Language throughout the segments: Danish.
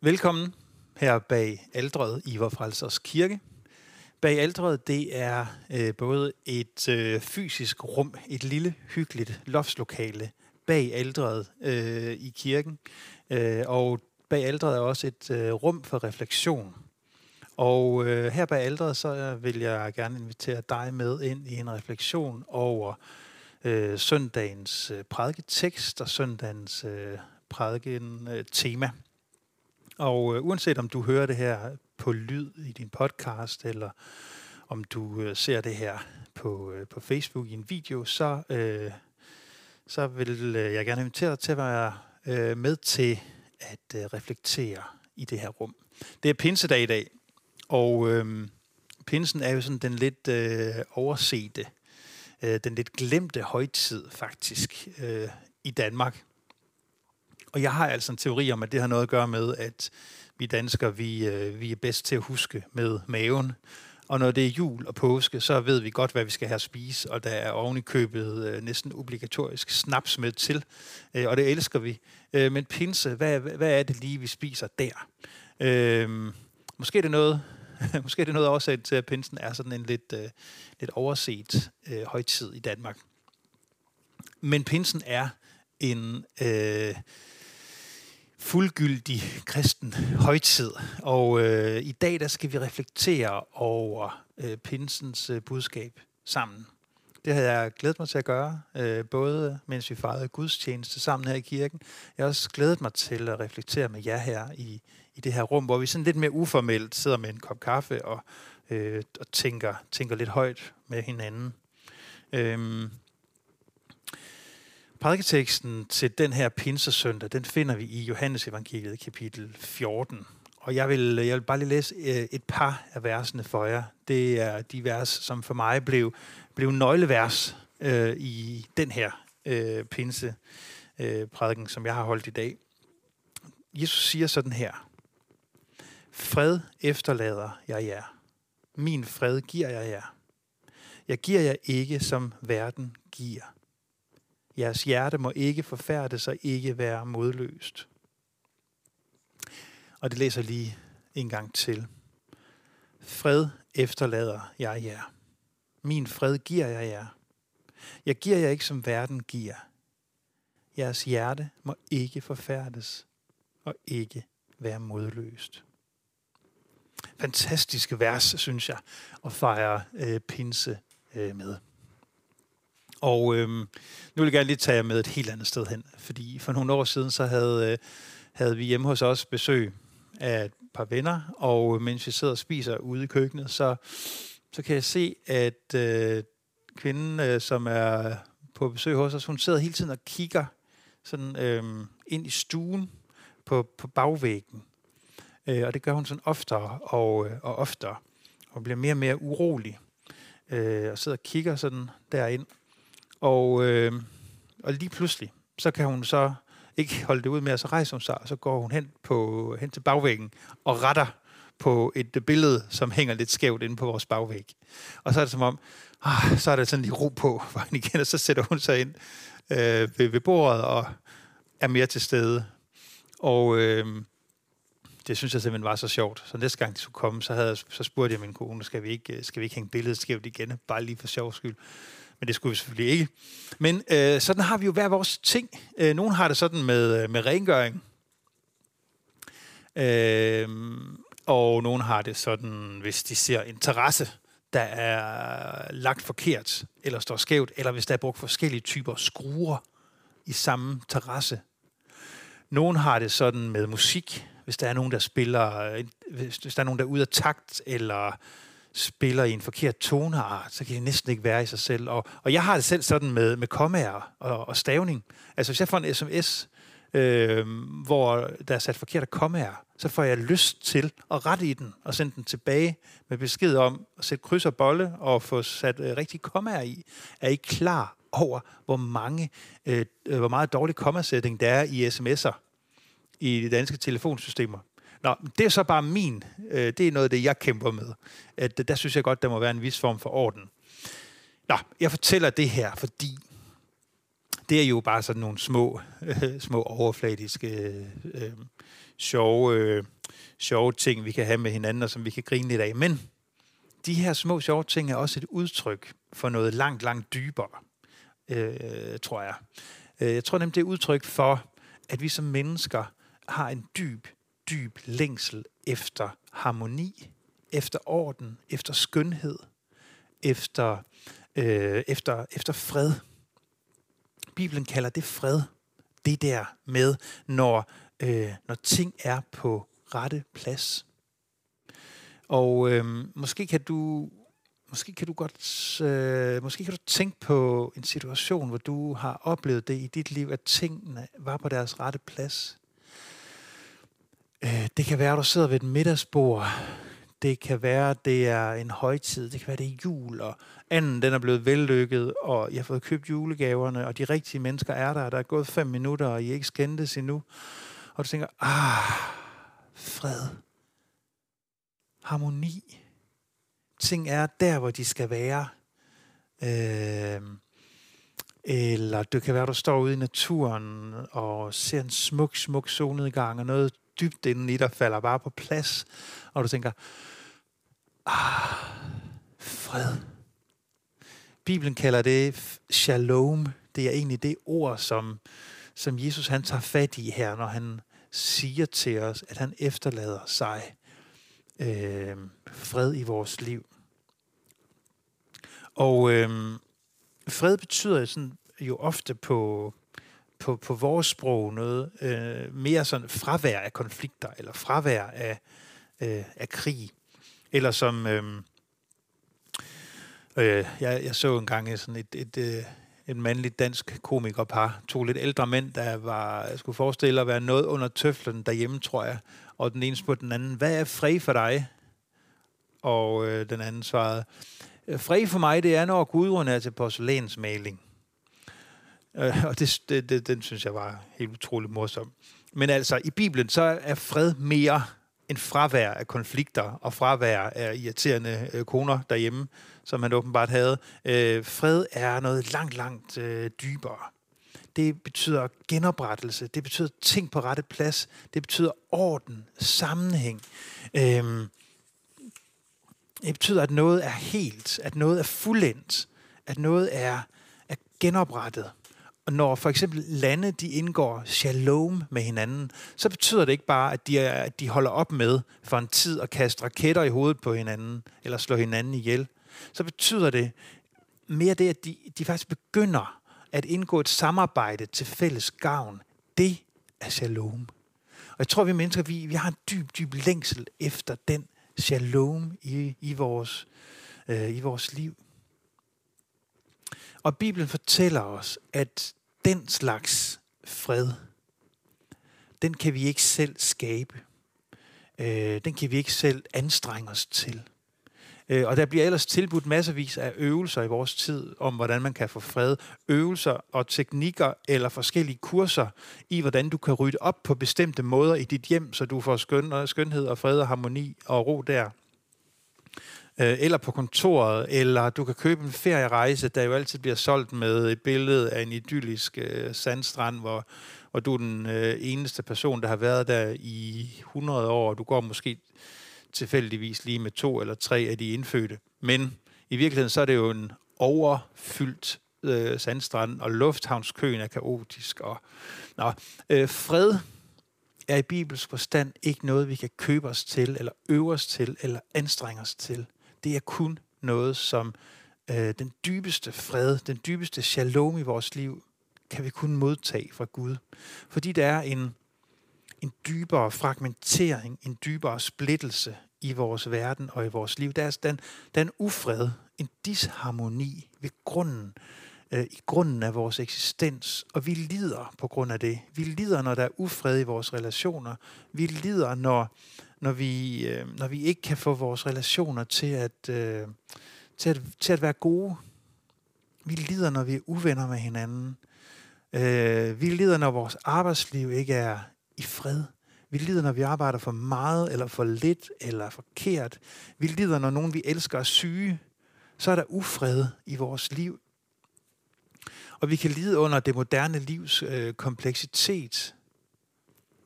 Velkommen her bag aldret i Vor Frelsers Kirke. Bag aldret, det er øh, både et øh, fysisk rum, et lille, hyggeligt loftslokale bag aldret øh, i kirken. Øh, og bag aldret er også et øh, rum for refleksion. Og øh, her bag aldret, så øh, vil jeg gerne invitere dig med ind i en refleksion over øh, søndagens øh, prædiketekst og søndagens øh, prædiken øh, tema. Og øh, uanset om du hører det her på lyd i din podcast, eller om du øh, ser det her på, øh, på Facebook i en video, så, øh, så vil øh, jeg gerne invitere dig til at være øh, med til at øh, reflektere i det her rum. Det er pinsedag i dag, og øh, pinsen er jo sådan den lidt øh, oversete, øh, den lidt glemte højtid faktisk øh, i Danmark. Og jeg har altså en teori om, at det har noget at gøre med, at vi danskere, vi, øh, vi er bedst til at huske med maven. Og når det er jul og påske, så ved vi godt, hvad vi skal have at spise, og der er ovenikøbet købet øh, næsten obligatorisk snaps med til, øh, og det elsker vi. Øh, men pinse, hvad, hvad er det lige, vi spiser der? Øh, måske er det noget, måske er det noget årsag til, at pinsen er sådan en lidt, øh, lidt overset øh, højtid i Danmark. Men pinsen er en øh, fuldgyldig kristen højtid. Og øh, i dag der skal vi reflektere over øh, pinsens øh, budskab sammen. Det havde jeg glædet mig til at gøre, øh, både mens vi fejrede gudstjeneste sammen her i kirken. Jeg har også glædet mig til at reflektere med jer her i, i det her rum, hvor vi sådan lidt mere uformelt sidder med en kop kaffe og, øh, og tænker, tænker lidt højt med hinanden. Øh, Prædiketeksten til den her pinsesøndag, den finder vi i Johannes evangeliet kapitel 14. Og jeg vil, jeg vil bare lige læse øh, et par af versene for jer. Det er de vers, som for mig blev, blev nøglevers øh, i den her øh, pinse øh, prædiken, som jeg har holdt i dag. Jesus siger sådan her. Fred efterlader jeg jer. Min fred giver jeg jer. Jeg giver jer ikke, som verden giver. Jeres hjerte må ikke forfærde sig, ikke være modløst. Og det læser lige en gang til. Fred efterlader jeg jer. Min fred giver jeg jer. Jeg giver jer ikke, som verden giver. Jeres hjerte må ikke forfærdes og ikke være modløst. Fantastiske vers, synes jeg, at fejre øh, pinse øh, med. Og øh, nu vil jeg gerne lige tage jer med et helt andet sted hen, fordi for nogle år siden, så havde, øh, havde vi hjemme hos os besøg af et par venner, og øh, mens vi sidder og spiser ude i køkkenet, så, så kan jeg se, at øh, kvinden, øh, som er på besøg hos os, hun sidder hele tiden og kigger sådan øh, ind i stuen på, på bagvæggen. Øh, og det gør hun sådan oftere og, øh, og oftere, og bliver mere og mere urolig. Øh, og sidder og kigger sådan derind. Og, øh, og lige pludselig, så kan hun så ikke holde det ud med, at så rejser hun sig, og så går hun hen, på, hen til bagvæggen og retter på et billede, som hænger lidt skævt inde på vores bagvæg. Og så er det som om, ah, så er der sådan lige ro på for hende igen, og så sætter hun sig ind øh, ved, ved bordet og er mere til stede. Og øh, det synes jeg simpelthen var så sjovt. Så næste gang de skulle komme, så, havde, så spurgte jeg min kone, skal vi ikke, skal vi ikke hænge billedet skævt igen, bare lige for sjov skyld men det skulle vi selvfølgelig ikke. Men øh, sådan har vi jo hver vores ting. Øh, nogen har det sådan med, øh, med rengøring. Øh, og nogen har det sådan, hvis de ser interesse, der er lagt forkert, eller står skævt, eller hvis der er brugt forskellige typer skruer i samme terrasse. Nogen har det sådan med musik, hvis der er nogen, der spiller, øh, hvis der er nogen, der er ude af takt, eller spiller i en forkert toneart, så kan det næsten ikke være i sig selv. Og, og jeg har det selv sådan med, med kommaer og, og stavning. Altså hvis jeg får en sms, øh, hvor der er sat forkerte kommaer, så får jeg lyst til at rette i den og sende den tilbage med besked om at sætte kryds og bolle og få sat øh, rigtige kommaer i. Er I klar over, hvor mange, øh, øh hvor meget dårlig kommasætning der er i sms'er i de danske telefonsystemer? Nå, det er så bare min. Øh, det er noget af det, jeg kæmper med. At, der synes jeg godt, der må være en vis form for orden. Nå, jeg fortæller det her, fordi det er jo bare sådan nogle små, øh, små overfladiske, øh, øh, sjove, øh, sjove ting, vi kan have med hinanden, og som vi kan grine lidt af. Men de her små sjove ting er også et udtryk for noget langt, langt dybere, øh, tror jeg. Øh, jeg tror nemlig, det er udtryk for, at vi som mennesker har en dyb, dyb længsel efter harmoni, efter orden, efter skønhed, efter, øh, efter, efter fred. Bibelen kalder det fred. Det der med, når, øh, når ting er på rette plads. Og øh, måske kan du måske kan du godt øh, måske kan du tænke på en situation, hvor du har oplevet det i dit liv, at tingene var på deres rette plads. Øh, det kan være, at du sidder ved et middagsbord. Det kan være, at det er en højtid. Det kan være, at det er jul, og anden den er blevet vellykket, og jeg har fået købt julegaverne, og de rigtige mennesker er der. Der er gået fem minutter, og I ikke skændtes endnu. Og du tænker, ah, fred, harmoni. Ting er der, hvor de skal være. Øh, eller det kan være, at du står ude i naturen og ser en smuk, smuk solnedgang, og noget dybt inden i dig falder bare på plads, og du tænker, ah, fred. Bibelen kalder det shalom. Det er egentlig det ord, som, som Jesus han tager fat i her, når han siger til os, at han efterlader sig øh, fred i vores liv. Og øh, fred betyder sådan, jo ofte på, på, på vores sprog noget øh, mere sådan fravær af konflikter, eller fravær af, øh, af krig. Eller som... Øh, øh, jeg, jeg så engang sådan et, et, øh, et mandligt dansk komikerpar, to lidt ældre mænd, der var, skulle forestille at være noget under tøflen derhjemme, tror jeg. Og den ene spurgte den anden, hvad er fred for dig? Og øh, den anden svarede, fred for mig, det er, når gudrun er til porcelænsmaling. Øh, og det, det, det, den synes jeg var helt utrolig morsom. Men altså, i Bibelen, så er fred mere en fravær af konflikter og fravær af irriterende øh, koner derhjemme, som han åbenbart havde. Øh, fred er noget langt, langt øh, dybere. Det betyder genoprettelse, det betyder ting på rette plads, det betyder orden, sammenhæng. Øh, det betyder, at noget er helt, at noget er fuldendt, at noget er, er genoprettet. Og når for eksempel lande de indgår shalom med hinanden, så betyder det ikke bare, at de, er, at de holder op med for en tid at kaste raketter i hovedet på hinanden, eller slå hinanden ihjel. Så betyder det mere det, at de, de faktisk begynder at indgå et samarbejde til fælles gavn. Det er shalom. Og jeg tror, vi mennesker, vi, vi har en dyb, dyb længsel efter den shalom i, i, vores, øh, i vores liv. Og Bibelen fortæller os, at den slags fred, den kan vi ikke selv skabe. Øh, den kan vi ikke selv anstrenge os til. Øh, og der bliver ellers tilbudt masservis af øvelser i vores tid om, hvordan man kan få fred. Øvelser og teknikker eller forskellige kurser i, hvordan du kan rydde op på bestemte måder i dit hjem, så du får skøn, skønhed og fred og harmoni og ro der øh, eller på kontoret, eller du kan købe en ferierejse, der jo altid bliver solgt med et billede af en idyllisk øh, sandstrand, hvor, hvor du er den øh, eneste person, der har været der i 100 år, og du går måske tilfældigvis lige med to eller tre af de indfødte. Men i virkeligheden så er det jo en overfyldt øh, sandstrand, og lufthavnskøen er kaotisk. Og, nå, øh, fred er i bibelsk forstand ikke noget, vi kan købe os til, eller øve os til, eller anstrenge os til det er kun noget, som øh, den dybeste fred, den dybeste shalom i vores liv, kan vi kun modtage fra Gud. Fordi der er en, en dybere fragmentering, en dybere splittelse i vores verden og i vores liv. Der er, den, der er en ufred, en disharmoni ved grunden, øh, i grunden af vores eksistens, og vi lider på grund af det. Vi lider, når der er ufred i vores relationer. Vi lider, når, når vi, øh, når vi ikke kan få vores relationer til at, øh, til at, til at være gode. Vi lider, når vi er uvenner med hinanden. Øh, vi lider, når vores arbejdsliv ikke er i fred. Vi lider, når vi arbejder for meget, eller for lidt, eller forkert. Vi lider, når nogen, vi elsker, er syge. Så er der ufred i vores liv. Og vi kan lide under det moderne livs øh, kompleksitet.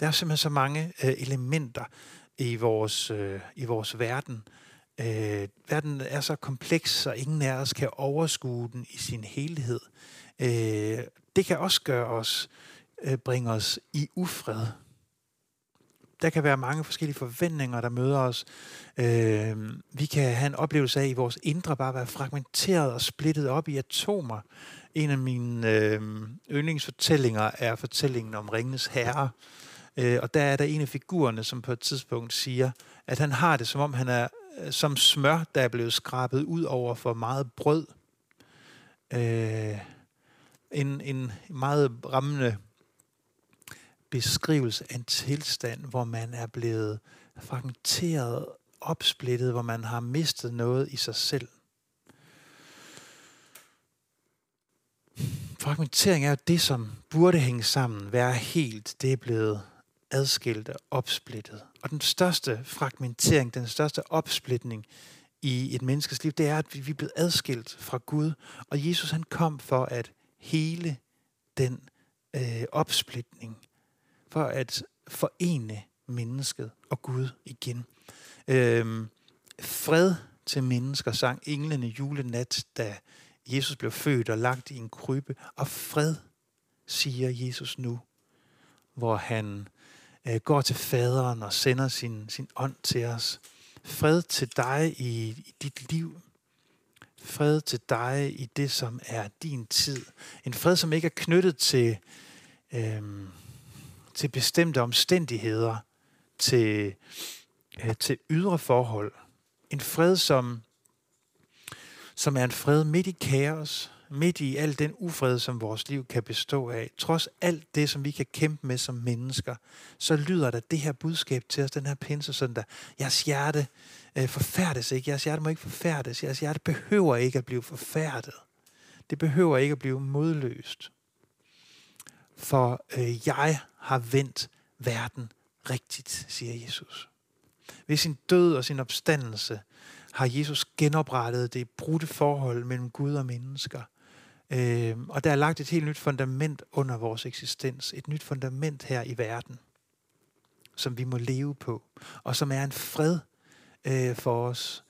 Der er simpelthen så mange øh, elementer i vores, øh, i vores verden. Øh, verden er så kompleks, så ingen af os kan overskue den i sin helhed. Øh, det kan også gøre os, øh, bringe os i ufred. Der kan være mange forskellige forventninger, der møder os. Øh, vi kan have en oplevelse af i vores indre bare være fragmenteret og splittet op i atomer. En af mine øh, yndlingsfortællinger er fortællingen om Ringens Herre. Øh, Øh, og der er der en af figurerne, som på et tidspunkt siger, at han har det, som om han er øh, som smør, der er blevet skrabet ud over for meget brød. Øh, en, en meget rammende beskrivelse af en tilstand, hvor man er blevet fragmenteret, opsplittet, hvor man har mistet noget i sig selv. Fragmentering er det, som burde hænge sammen, være helt, det er blevet adskilt og opsplittet. Og den største fragmentering, den største opsplitning i et menneskes liv, det er, at vi er blevet adskilt fra Gud. Og Jesus han kom for at hele den øh, opsplitning, for at forene mennesket og Gud igen. Øhm, fred til mennesker sang englene julenat, da Jesus blev født og lagt i en krybbe. Og fred, siger Jesus nu, hvor han øh, går til faderen og sender sin, sin ånd til os. Fred til dig i, i dit liv. Fred til dig i det, som er din tid. En fred, som ikke er knyttet til, øh, til bestemte omstændigheder, til, øh, til ydre forhold. En fred, som, som er en fred midt i kaos, midt i al den ufred, som vores liv kan bestå af, trods alt det, som vi kan kæmpe med som mennesker, så lyder der det her budskab til os, den her pinsesøndag. Jeres hjerte øh, forfærdes ikke. Jeres hjerte må ikke forfærdes. Jeres hjerte behøver ikke at blive forfærdet. Det behøver ikke at blive modløst. For øh, jeg har vendt verden rigtigt, siger Jesus. Ved sin død og sin opstandelse har Jesus genoprettet det brudte forhold mellem Gud og mennesker. Øh, og der er lagt et helt nyt fundament under vores eksistens. Et nyt fundament her i verden, som vi må leve på. Og som er en fred øh, for os,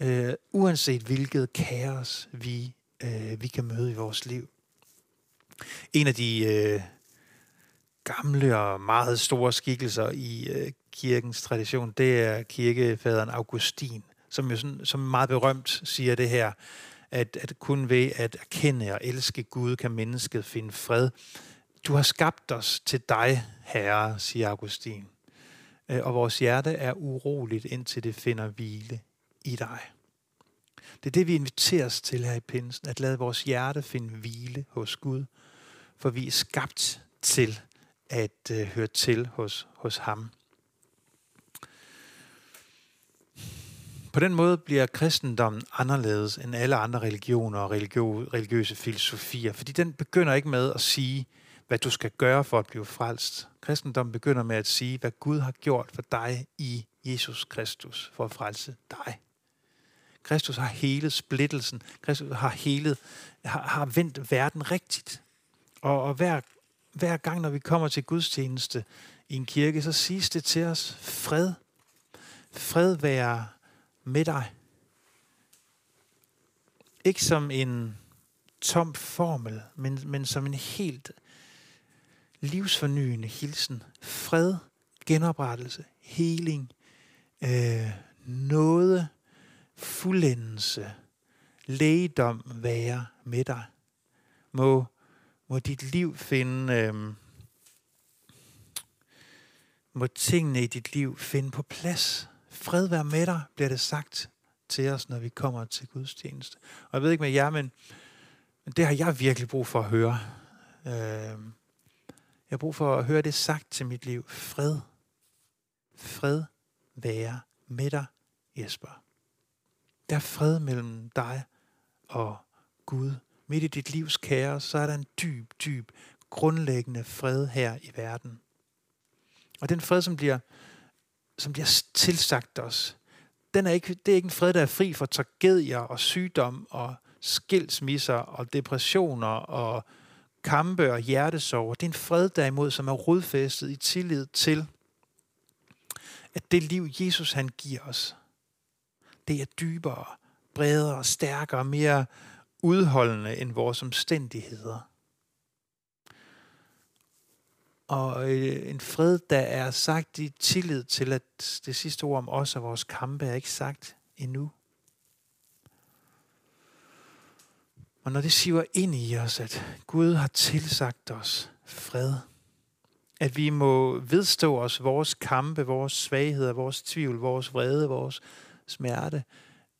øh, uanset hvilket kaos vi, øh, vi kan møde i vores liv. En af de øh, gamle og meget store skikkelser i øh, kirkens tradition, det er kirkefaderen Augustin, som jo sådan, som meget berømt siger det her, at, at kun ved at erkende og elske Gud, kan mennesket finde fred. Du har skabt os til dig, Herre, siger Augustin. Øh, og vores hjerte er uroligt, indtil det finder hvile i dig. Det er det, vi inviteres til her i pinsen, at lade vores hjerte finde hvile hos Gud, for vi er skabt til at øh, høre til hos, hos ham. På den måde bliver kristendommen anderledes end alle andre religioner og religiøse filosofier, fordi den begynder ikke med at sige, hvad du skal gøre for at blive frelst. Kristendommen begynder med at sige, hvad Gud har gjort for dig i Jesus Kristus for at frelse dig. Kristus har helet splittelsen. Kristus har helet, har, har vendt verden rigtigt. Og, og hver, hver gang, når vi kommer til gudstjeneste i en kirke, så siges det til os, fred. Fred være med dig. Ikke som en tom formel, men, men som en helt livsfornyende hilsen. Fred, genoprettelse, heling, øh, noget, fuldendelse, lægedom være med dig. Må, må dit liv finde, øh, må tingene i dit liv finde på plads Fred være med dig, bliver det sagt til os, når vi kommer til gudstjeneste. Og jeg ved ikke med jer, men, men det har jeg virkelig brug for at høre. Øh, jeg har brug for at høre det sagt til mit liv. Fred. Fred være med dig, Jesper. Der er fred mellem dig og Gud. Midt i dit livs kaos, så er der en dyb, dyb, grundlæggende fred her i verden. Og den fred, som bliver som bliver tilsagt os, den er ikke, det er ikke en fred, der er fri for tragedier og sygdom og skilsmisser og depressioner og kampe og hjertesorger. Det er en fred derimod, som er rodfæstet i tillid til, at det liv, Jesus han giver os, det er dybere, bredere, stærkere, mere udholdende end vores omstændigheder. Og øh, en fred, der er sagt i tillid til, at det sidste ord om os og vores kampe er ikke sagt endnu. Og når det siver ind i os, at Gud har tilsagt os fred, at vi må vedstå os vores kampe, vores svagheder, vores tvivl, vores vrede, vores smerte,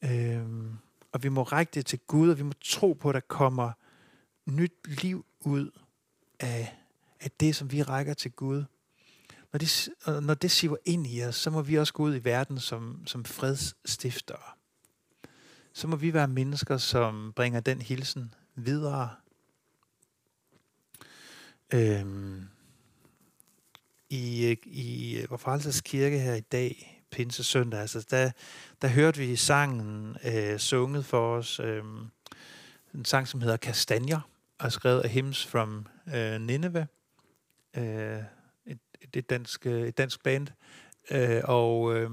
øhm, og vi må række det til Gud, og vi må tro på, at der kommer nyt liv ud af, at det, som vi rækker til Gud. Når det, når det siver ind i os, så må vi også gå ud i verden som, som fredsstiftere så må vi være mennesker, som bringer den hilsen videre. Øhm, I i Vorfalses Kirke her i dag, Pinse Søndag, altså der, der hørte vi sangen øh, sunget for os, øh, en sang, som hedder Kastanjer, og skrevet af Hymns from øh, Nineveh, øh, et, et, dansk, øh, et dansk band, øh, og øh,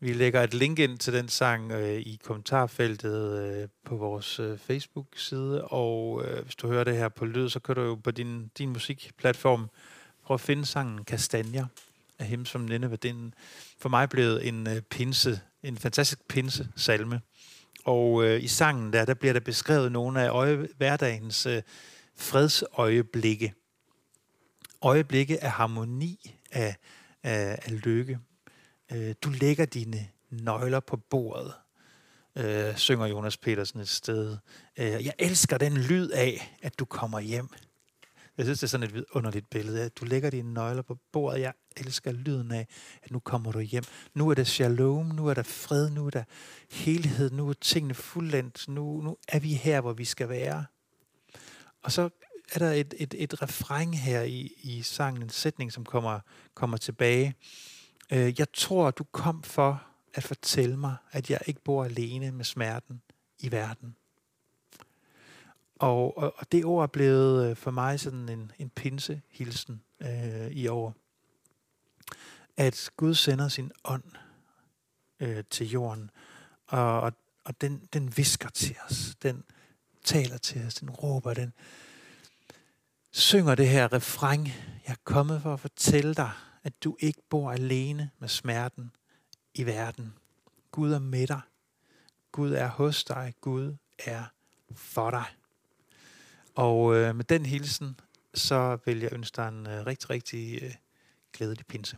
vi lægger et link ind til den sang øh, i kommentarfeltet øh, på vores øh, Facebook-side, og øh, hvis du hører det her på lyd, så kan du jo på din, din musikplatform prøve at finde sangen Kastanjer af Him som Nenne Det den for mig blevet en øh, pinse, en fantastisk pinse-salme. Og øh, i sangen der, der bliver der beskrevet nogle af øje, hverdagens øh, fredsøjeblikke. Øjeblikke af harmoni, af, af, af lykke. Øh, du lægger dine nøgler på bordet, øh, synger Jonas Petersen et sted. Øh, jeg elsker den lyd af, at du kommer hjem. Jeg synes, det er sådan et underligt billede. Du lægger dine nøgler på bordet. Jeg elsker lyden af, at nu kommer du hjem. Nu er der shalom, nu er der fred, nu er der helhed, nu er tingene fuldendt. Nu, nu er vi her, hvor vi skal være. Og så er der et, et, et refræng her i, i sangen, en sætning, som kommer, kommer tilbage. Øh, jeg tror, du kom for at fortælle mig, at jeg ikke bor alene med smerten i verden. Og, og, og det ord er blevet øh, for mig sådan en, en pinsehilsen øh, i år. At Gud sender sin ånd øh, til jorden, og, og, og den, den visker til os, den taler til os, den råber, den synger det her refræng. Jeg er kommet for at fortælle dig, at du ikke bor alene med smerten i verden. Gud er med dig. Gud er hos dig. Gud er for dig. Og øh, med den hilsen, så vil jeg ønske dig en øh, rigtig, rigtig øh, glædelig pinse.